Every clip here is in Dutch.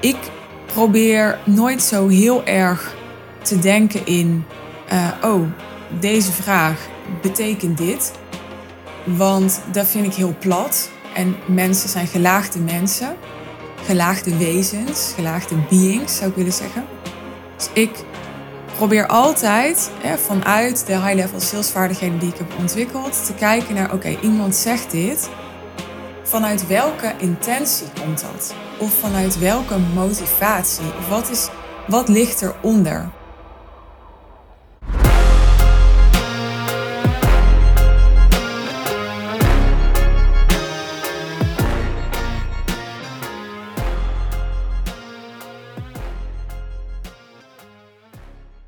ik probeer nooit zo heel erg te denken in, uh, oh, deze vraag betekent dit. Want dat vind ik heel plat. En mensen zijn gelaagde mensen, gelaagde wezens, gelaagde beings zou ik willen zeggen. Dus ik probeer altijd vanuit de high-level salesvaardigheden die ik heb ontwikkeld te kijken naar: oké, iemand zegt dit. Vanuit welke intentie komt dat? Of vanuit welke motivatie? Of wat, is, wat ligt eronder?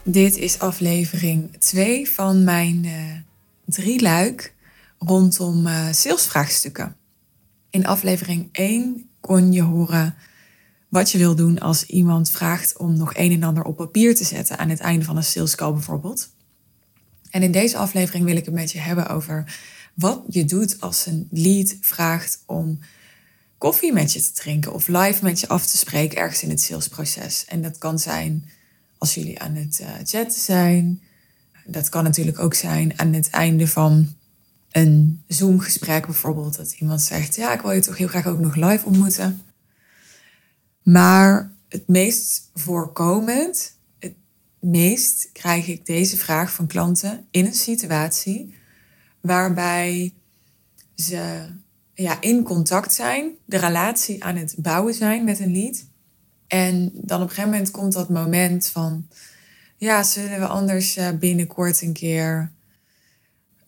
Dit is aflevering 2 van mijn uh, drie luik rondom uh, salesvraagstukken. In aflevering 1 kon je horen wat je wil doen als iemand vraagt om nog een en ander op papier te zetten aan het einde van een sales call bijvoorbeeld. En in deze aflevering wil ik het met je hebben over wat je doet als een lead vraagt om koffie met je te drinken of live met je af te spreken ergens in het salesproces. En dat kan zijn als jullie aan het uh, chatten zijn. Dat kan natuurlijk ook zijn aan het einde van een Zoom-gesprek bijvoorbeeld. Dat iemand zegt, ja, ik wil je toch heel graag ook nog live ontmoeten. Maar het meest voorkomend, het meest krijg ik deze vraag van klanten in een situatie waarbij ze ja, in contact zijn, de relatie aan het bouwen zijn met een lead. En dan op een gegeven moment komt dat moment van, ja, zullen we anders eh, binnenkort een keer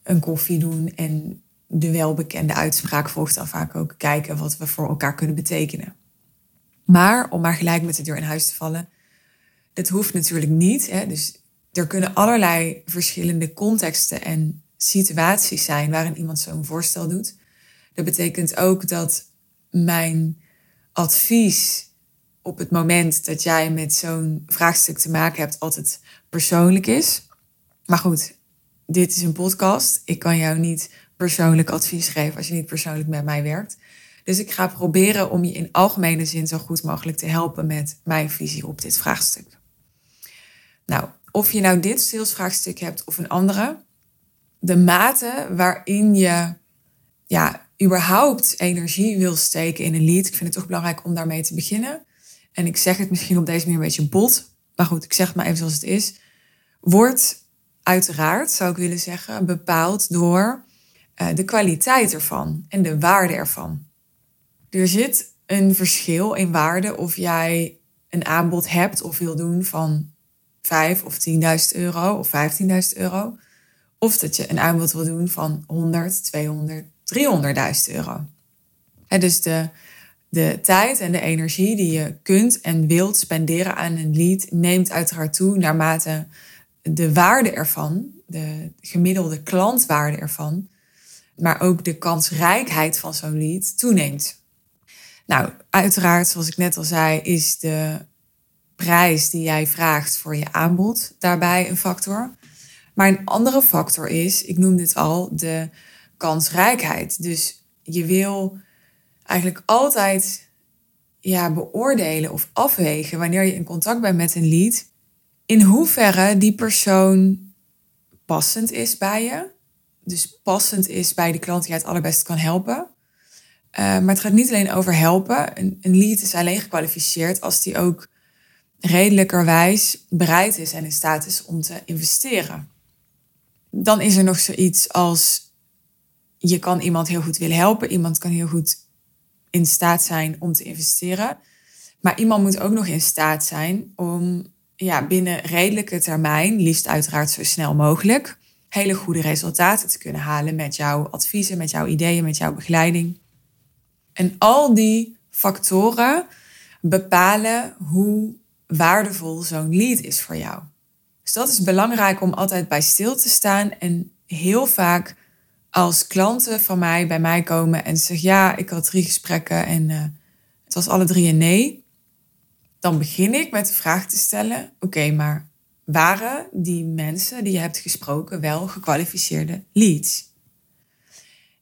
een koffie doen en de welbekende uitspraak volgt dan vaak ook kijken wat we voor elkaar kunnen betekenen. Maar om maar gelijk met de deur in huis te vallen, dat hoeft natuurlijk niet. Hè? Dus er kunnen allerlei verschillende contexten en situaties zijn waarin iemand zo'n voorstel doet. Dat betekent ook dat mijn advies op het moment dat jij met zo'n vraagstuk te maken hebt altijd persoonlijk is. Maar goed, dit is een podcast. Ik kan jou niet persoonlijk advies geven als je niet persoonlijk met mij werkt. Dus ik ga proberen om je in algemene zin zo goed mogelijk te helpen met mijn visie op dit vraagstuk. Nou, of je nou dit salesvraagstuk hebt of een andere, de mate waarin je ja, überhaupt energie wil steken in een lead, ik vind het toch belangrijk om daarmee te beginnen. En ik zeg het misschien op deze manier een beetje bot, maar goed, ik zeg het maar even zoals het is. Wordt uiteraard, zou ik willen zeggen, bepaald door uh, de kwaliteit ervan en de waarde ervan. Er zit een verschil in waarde of jij een aanbod hebt of wil doen van 5 of 10.000 euro of 15.000 euro. Of dat je een aanbod wil doen van 100, 200, 300.000 euro. Dus de, de tijd en de energie die je kunt en wilt spenderen aan een lead neemt uiteraard toe naarmate de waarde ervan, de gemiddelde klantwaarde ervan, maar ook de kansrijkheid van zo'n lead toeneemt. Nou, uiteraard, zoals ik net al zei, is de prijs die jij vraagt voor je aanbod daarbij een factor. Maar een andere factor is, ik noem dit al, de kansrijkheid. Dus je wil eigenlijk altijd ja, beoordelen of afwegen wanneer je in contact bent met een lead in hoeverre die persoon passend is bij je. Dus passend is bij de klant die je het allerbest kan helpen. Uh, maar het gaat niet alleen over helpen. Een, een lead is alleen gekwalificeerd als die ook redelijkerwijs bereid is en in staat is om te investeren. Dan is er nog zoiets als je kan iemand heel goed willen helpen. Iemand kan heel goed in staat zijn om te investeren. Maar iemand moet ook nog in staat zijn om ja, binnen redelijke termijn, liefst uiteraard zo snel mogelijk, hele goede resultaten te kunnen halen met jouw adviezen, met jouw ideeën, met jouw begeleiding. En al die factoren bepalen hoe waardevol zo'n lead is voor jou. Dus dat is belangrijk om altijd bij stil te staan en heel vaak als klanten van mij bij mij komen en zeggen ja, ik had drie gesprekken en uh, het was alle drie een nee dan begin ik met de vraag te stellen: oké, maar waren die mensen die je hebt gesproken wel gekwalificeerde leads?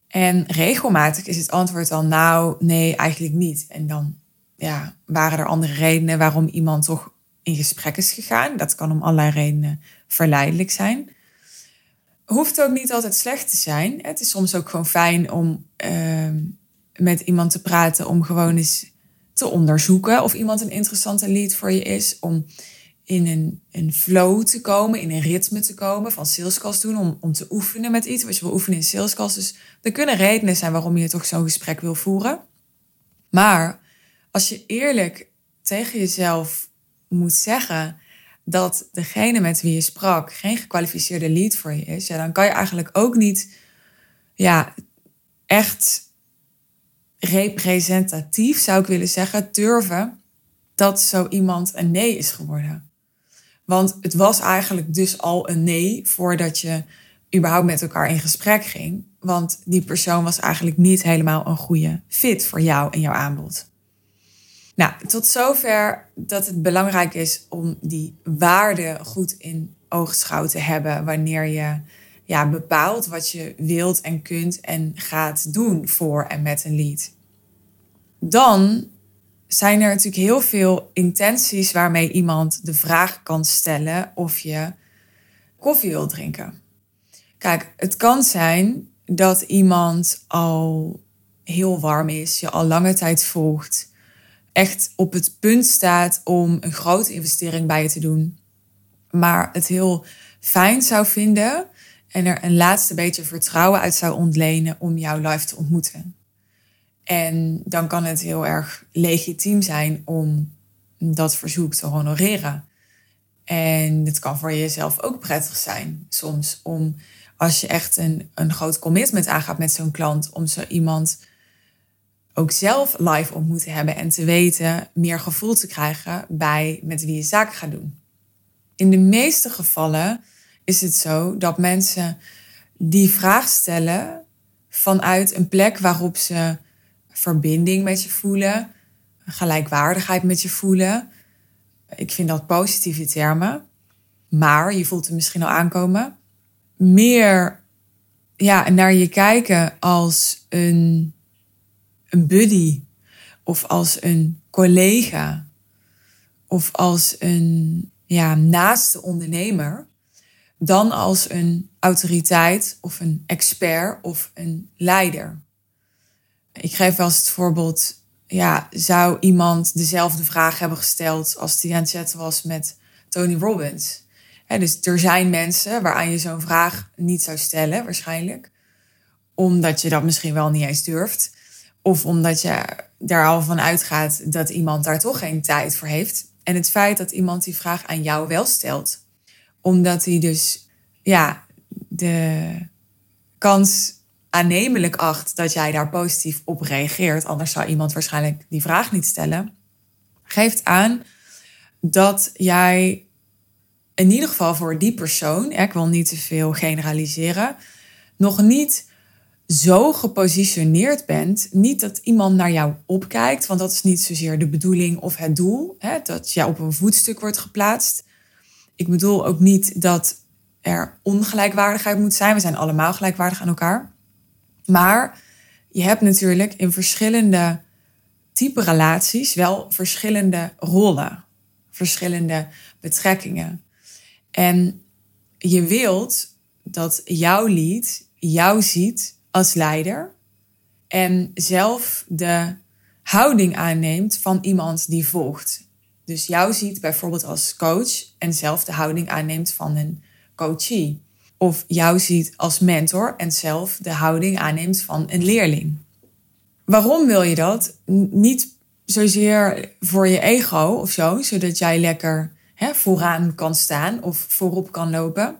En regelmatig is het antwoord dan: nou, nee, eigenlijk niet. En dan ja, waren er andere redenen waarom iemand toch in gesprek is gegaan. Dat kan om allerlei redenen verleidelijk zijn. Hoeft ook niet altijd slecht te zijn. Het is soms ook gewoon fijn om ehm, met iemand te praten, om gewoon eens te onderzoeken of iemand een interessante lead voor je is. Om in een, een flow te komen, in een ritme te komen van salescalls doen, om, om te oefenen met iets wat je wil oefenen in salescalls. Dus er kunnen redenen zijn waarom je toch zo'n gesprek wil voeren. Maar als je eerlijk tegen jezelf moet zeggen dat degene met wie je sprak geen gekwalificeerde lead voor je is, ja, dan kan je eigenlijk ook niet ja, echt representatief, zou ik willen zeggen, durven dat zo iemand een nee is geworden. Want het was eigenlijk dus al een nee voordat je überhaupt met elkaar in gesprek ging. Want die persoon was eigenlijk niet helemaal een goede fit voor jou en jouw aanbod. Nou, tot zover dat het belangrijk is om die waarde goed in oogschouw te hebben wanneer je ja, bepaalt wat je wilt en kunt en gaat doen voor en met een lead. Dan zijn er natuurlijk heel veel intenties waarmee iemand de vraag kan stellen of je koffie wil drinken. Kijk, het kan zijn dat iemand al heel warm is, je al lange tijd volgt, echt op het punt staat om een grote investering bij je te doen, maar het heel fijn zou vinden en er een laatste beetje vertrouwen uit zou ontlenen om jou live te ontmoeten. En dan kan het heel erg legitiem zijn om dat verzoek te honoreren. En het kan voor jezelf ook prettig zijn soms om als je echt een, een groot commitment aangaat met zo'n klant, om zo iemand ook zelf live ontmoet te hebben en te weten, meer gevoel te krijgen bij met wie je zaken gaat doen. In de meeste gevallen is het zo dat mensen die vraag stellen vanuit een plek waarop ze verbinding met je voelen, gelijkwaardigheid met je voelen. Ik vind dat positieve termen. Maar je voelt het misschien al aankomen. Meer ja, naar je kijken als een, een buddy of als een collega of als een ja, naaste ondernemer dan als een autoriteit of een expert of een leider. Ik geef wel eens het voorbeeld, ja, zou iemand dezelfde vraag hebben gesteld als die aan het chatten was met Tony Robbins? dus er zijn mensen waaraan je zo'n vraag niet zou stellen, waarschijnlijk. Omdat je dat misschien wel niet eens durft. Of omdat je daar al van uitgaat dat iemand daar toch geen tijd voor heeft. En het feit dat iemand die vraag aan jou wel stelt, omdat hij dus ja, de kans aannemelijk acht dat jij daar positief op reageert, anders zou iemand waarschijnlijk die vraag niet stellen, geeft aan dat jij in ieder geval voor die persoon, ik wil niet te veel generaliseren, nog niet zo gepositioneerd bent. Niet dat iemand naar jou opkijkt, want dat is niet zozeer de bedoeling of het doel, hè, dat jij op een voetstuk wordt geplaatst. Ik bedoel ook niet dat er ongelijkwaardigheid moet zijn. We zijn allemaal gelijkwaardig aan elkaar. Maar je hebt natuurlijk in verschillende type relaties wel verschillende rollen, verschillende betrekkingen. En je wilt dat jouw lead jou ziet als leider en zelf de houding aanneemt van iemand die volgt. Dus jou ziet bijvoorbeeld als coach en zelf de houding aanneemt van een coachie of jou ziet als mentor en zelf de houding aanneemt van een leerling. Waarom wil je dat? Niet zozeer voor je ego of zo, zodat jij lekker hè, vooraan kan staan of voorop kan lopen.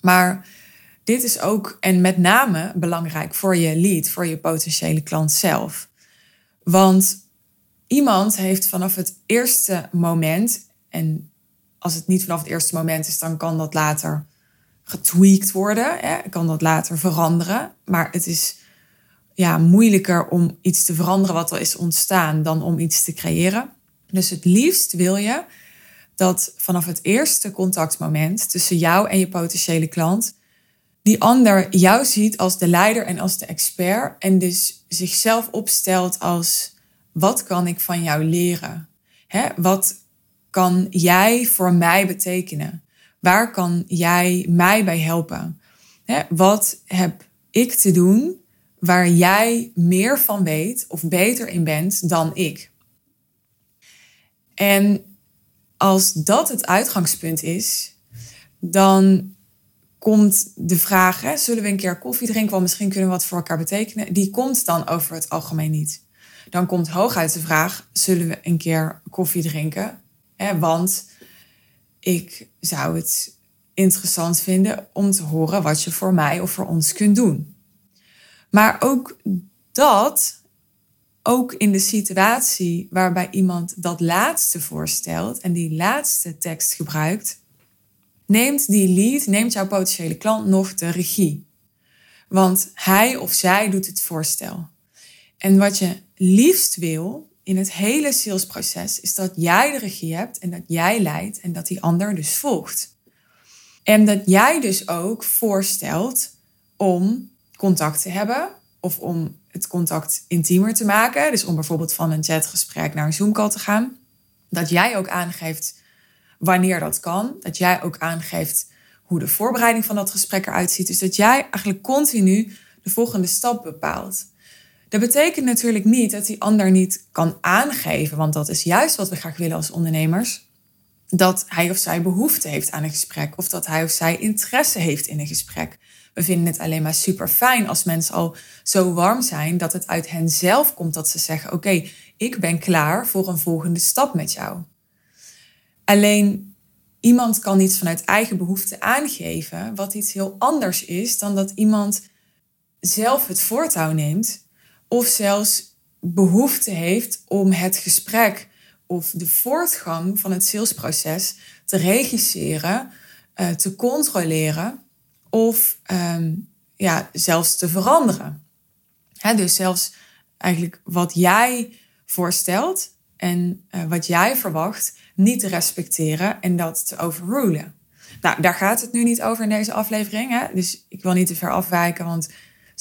Maar dit is ook en met name belangrijk voor je lead, voor je potentiële klant zelf. Want iemand heeft vanaf het eerste moment, en als het niet vanaf het eerste moment is, dan kan dat later getweakt worden. Hè? Kan dat later veranderen. Maar het is ja, moeilijker om iets te veranderen wat al is ontstaan dan om iets te creëren. Dus het liefst wil je dat vanaf het eerste contactmoment tussen jou en je potentiële klant, die ander jou ziet als de leider en als de expert en dus zichzelf opstelt als wat kan ik van jou leren? Hè? Wat kan jij voor mij betekenen? Waar kan jij mij bij helpen? Hè? Wat heb ik te doen waar jij meer van weet of beter in bent dan ik? En als dat het uitgangspunt is, dan komt de vraag: hè, zullen we een keer koffie drinken? Want misschien kunnen we wat voor elkaar betekenen. Die komt dan over het algemeen niet. Dan komt hooguit de vraag: zullen we een keer koffie drinken? Want ik zou het interessant vinden om te horen wat je voor mij of voor ons kunt doen. Maar ook dat, ook in de situatie waarbij iemand dat laatste voorstelt en die laatste tekst gebruikt, neemt die lead, neemt jouw potentiële klant nog de regie. Want hij of zij doet het voorstel. En wat je liefst wil in het hele salesproces is dat jij de regie hebt en dat jij leidt en dat die ander dus volgt. En dat jij dus ook voorstelt om contact te hebben of om het contact intiemer te maken. Dus om bijvoorbeeld van een chatgesprek naar een Zoom-call te gaan. Dat jij ook aangeeft wanneer dat kan. Dat jij ook aangeeft hoe de voorbereiding van dat gesprek eruit ziet. Dus dat jij eigenlijk continu de volgende stap bepaalt. Dat betekent natuurlijk niet dat die ander niet kan aangeven, want dat is juist wat we graag willen als ondernemers. Dat hij of zij behoefte heeft aan een gesprek of dat hij of zij interesse heeft in een gesprek. We vinden het alleen maar super fijn als mensen al zo warm zijn dat het uit hen zelf komt dat ze zeggen: Oké, ik ben klaar voor een volgende stap met jou. Alleen iemand kan iets vanuit eigen behoefte aangeven, wat iets heel anders is dan dat iemand zelf het voortouw neemt of zelfs behoefte heeft om het gesprek of de voortgang van het salesproces te regisseren, uh, te controleren of um, ja, zelfs te veranderen. Dus zelfs eigenlijk wat jij voorstelt en uh, wat jij verwacht, niet te respecteren en dat te overrulen. Nou, daar gaat het nu niet over in deze aflevering. Hè? Dus ik wil niet te ver afwijken, want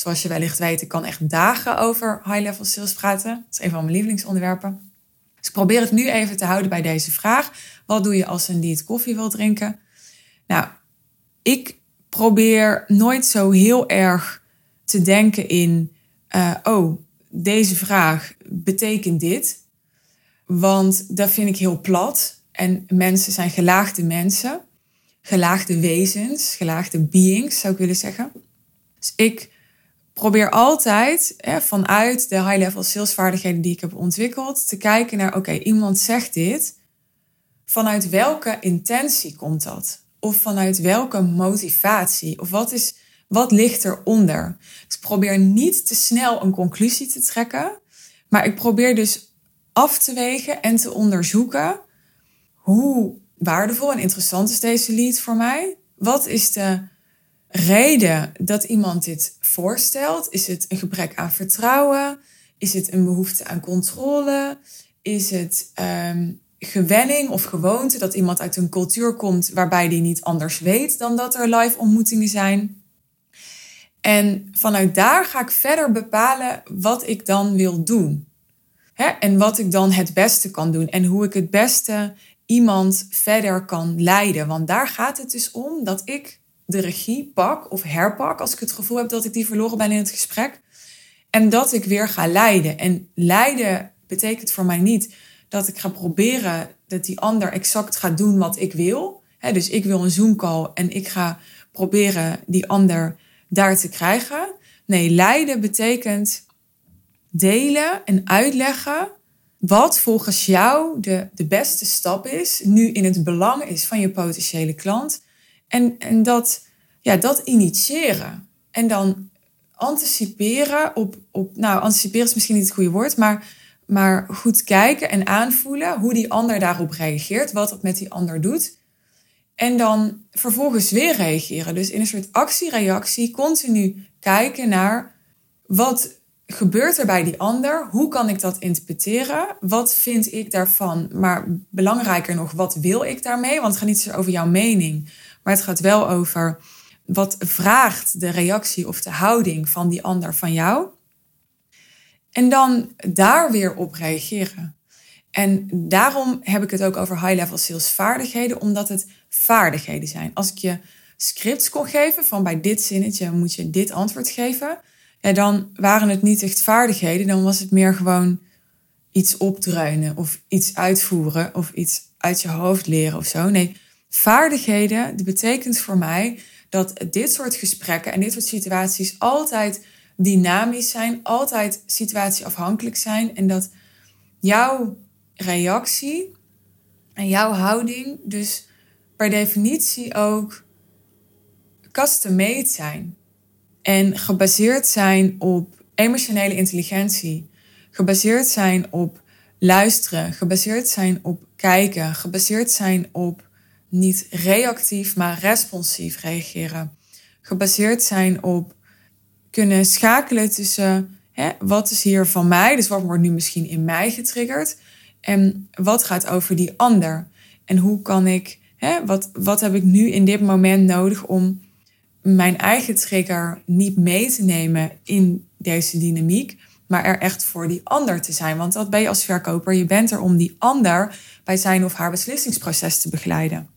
zoals je wellicht weet, ik kan echt dagen over high-level sales praten. Dat is een van mijn lievelingsonderwerpen. Dus ik probeer het nu even te houden bij deze vraag. Wat doe je als een lead koffie wil drinken? Nou, ik probeer nooit zo heel erg te denken in, uh, oh, deze vraag betekent dit. Want dat vind ik heel plat. En mensen zijn gelaagde mensen, gelaagde wezens, gelaagde beings zou ik willen zeggen. Dus ik probeer altijd hè, vanuit de high-level salesvaardigheden die ik heb ontwikkeld te kijken naar, oké, iemand zegt dit. Vanuit welke intentie komt dat? Of vanuit welke motivatie? Of wat, is, wat ligt eronder? Dus ik probeer niet te snel een conclusie te trekken, maar ik probeer dus af te wegen en te onderzoeken hoe waardevol en interessant is deze lead voor mij? Wat is de reden dat iemand dit voorstelt? Is het een gebrek aan vertrouwen? Is het een behoefte aan controle? Is het um, gewenning of gewoonte dat iemand uit een cultuur komt waarbij die niet anders weet dan dat er live ontmoetingen zijn? En vanuit daar ga ik verder bepalen wat ik dan wil doen. Hè? En wat ik dan het beste kan doen. En hoe ik het beste iemand verder kan leiden. Want daar gaat het dus om dat ik de regie pak of herpak als ik het gevoel heb dat ik die verloren ben in het gesprek. En dat ik weer ga leiden. En leiden betekent voor mij niet dat ik ga proberen dat die ander exact gaat doen wat ik wil. dus ik wil een Zoom-call en ik ga proberen die ander daar te krijgen. Nee, leiden betekent delen en uitleggen wat volgens jou de, de beste stap is, nu in het belang is van je potentiële klant. En, en dat, ja, dat initiëren. En dan anticiperen op, op, nou, anticiperen is misschien niet het goede woord, maar, maar goed kijken en aanvoelen hoe die ander daarop reageert, wat het met die ander doet. En dan vervolgens weer reageren. Dus in een soort actie-reactie continu kijken naar wat gebeurt er bij die ander? Hoe kan ik dat interpreteren? Wat vind ik daarvan? Maar belangrijker nog, wat wil ik daarmee? Want het gaat niet zo over jouw mening, maar het gaat wel over wat vraagt de reactie of de houding van die ander van jou. En dan daar weer op reageren. En daarom heb ik het ook over high-level sales vaardigheden, omdat het vaardigheden zijn. Als ik je scripts kon geven van bij dit zinnetje moet je dit antwoord geven, ja, dan waren het niet echt vaardigheden, dan was het meer gewoon iets opdreunen of iets uitvoeren of iets uit je hoofd leren of zo. Nee, vaardigheden, betekent voor mij dat dit soort gesprekken en dit soort situaties altijd dynamisch zijn, altijd situatieafhankelijk zijn en dat jouw reactie en jouw houding dus per definitie ook custom-made zijn en gebaseerd zijn op emotionele intelligentie, gebaseerd zijn op luisteren, gebaseerd zijn op kijken, gebaseerd zijn op niet reactief, maar responsief reageren, gebaseerd zijn op kunnen schakelen tussen hè, wat is hier van mij, dus wat wordt nu misschien in mij getriggerd en wat gaat over die ander en hoe kan ik, hè, wat, wat heb ik nu in dit moment nodig om mijn eigen trigger niet mee te nemen in deze dynamiek, maar er echt voor die ander te zijn. Want dat ben je als verkoper. Je bent er om die ander bij zijn of haar beslissingsproces te begeleiden.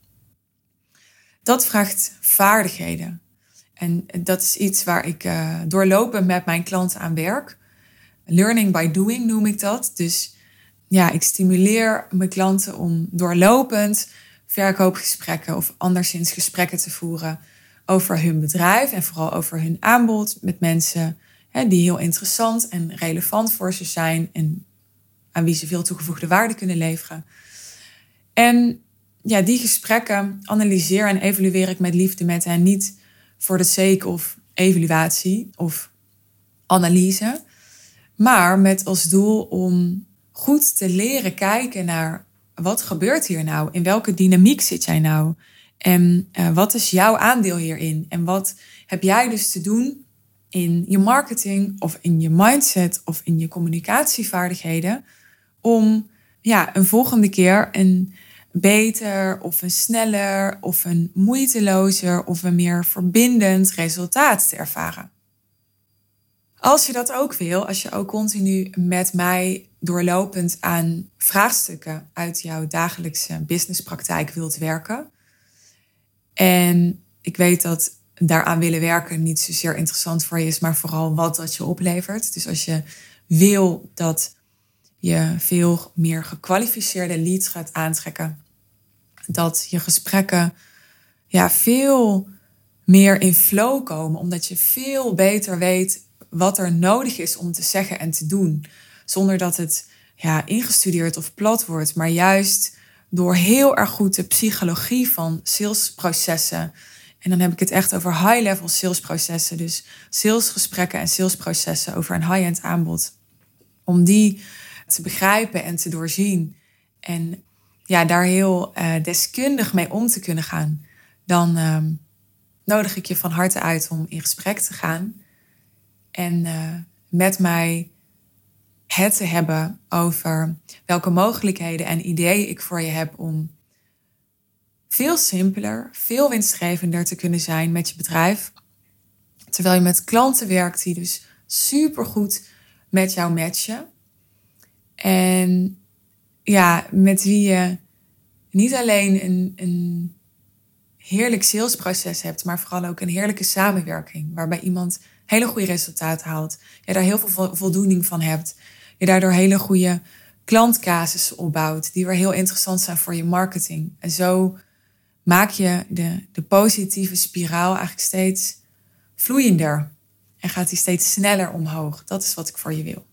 Dat vraagt vaardigheden. En dat is iets waar ik uh, doorlopen met mijn klanten aan werk. Learning by doing noem ik dat. Dus ja, ik stimuleer mijn klanten om doorlopend verkoopgesprekken of anderszins gesprekken te voeren over hun bedrijf en vooral over hun aanbod met mensen hè, die heel interessant en relevant voor ze zijn en aan wie ze veel toegevoegde waarde kunnen leveren. En ja, die gesprekken analyseer en evalueer ik met liefde met hen niet voor de sake of evaluatie of analyse, maar met als doel om goed te leren kijken naar wat gebeurt hier nou? In welke dynamiek zit jij nou? En uh, wat is jouw aandeel hierin? En wat heb jij dus te doen in je marketing of in je mindset of in je communicatievaardigheden om ja, een volgende keer een beter of een sneller of een moeitelozer of een meer verbindend resultaat te ervaren. Als je dat ook wil, als je ook continu met mij doorlopend aan vraagstukken uit jouw dagelijkse businesspraktijk wilt werken, en ik weet dat daaraan willen werken niet zozeer interessant voor je is, maar vooral wat dat je oplevert. Dus als je wil dat je veel meer gekwalificeerde leads gaat aantrekken, dat je gesprekken ja, veel meer in flow komen, omdat je veel beter weet wat er nodig is om te zeggen en te doen, zonder dat het ja, ingestudeerd of plat wordt, maar juist door heel erg goed de psychologie van salesprocessen. En dan heb ik het echt over high-level salesprocessen. Dus salesgesprekken en salesprocessen over een high-end aanbod. Om die te begrijpen en te doorzien. En ja, daar heel uh, deskundig mee om te kunnen gaan. Dan uh, nodig ik je van harte uit om in gesprek te gaan. En uh, met mij het te hebben over welke mogelijkheden en ideeën ik voor je heb om veel simpeler, veel winstgevender te kunnen zijn met je bedrijf. Terwijl je met klanten werkt die dus supergoed met jou matchen. En ja, met wie je niet alleen een, een heerlijk salesproces hebt, maar vooral ook een heerlijke samenwerking. Waarbij iemand hele goede resultaten haalt. Je daar heel veel voldoening van hebt je daardoor hele goede klantcasussen opbouwt, die weer heel interessant zijn voor je marketing. En zo maak je de, de positieve spiraal eigenlijk steeds vloeiender en gaat die steeds sneller omhoog. Dat is wat ik voor je wil.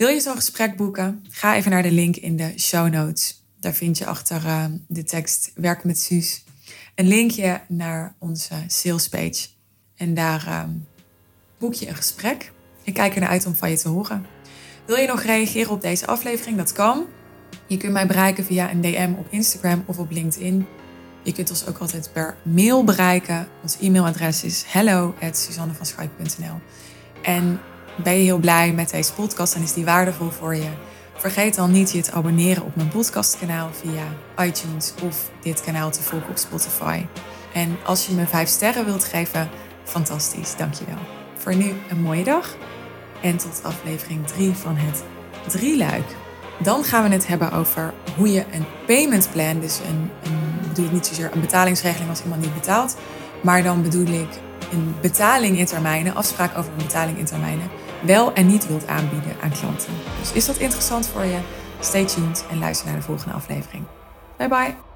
Wil je zo'n gesprek boeken? Ga even naar de link in de show notes. Daar vind je achter uh, de tekst Werk met Suus een linkje naar onze sales page. En daar uh, boek je een gesprek. Ik kijk er naar uit om van je te horen. Wil je nog reageren op deze aflevering? Dat kan. Je kunt mij bereiken via een DM op Instagram of op LinkedIn. Je kunt ons ook altijd per mail bereiken. Ons e-mailadres is hello@suzannevanschuik.nl. En ben je heel blij met deze podcast en is die waardevol voor je? Vergeet dan niet je te abonneren op mijn podcastkanaal via iTunes of dit kanaal te volgen op Spotify. En als je me 5 sterren wilt geven, fantastisch, dankjewel. Voor nu een mooie dag En tot aflevering 3 van het drieluik. Dan gaan we het hebben over hoe je een payment plan, dus een, een niet zozeer een betalingsregeling als iemand niet betaalt, maar dan bedoel ik een betaling in termijnen, afspraak over een betaling in termijnen, wel en niet wilt aanbieden aan klanten. Dus is dat interessant voor je? Stay tuned en luister naar de volgende aflevering. Bye bye.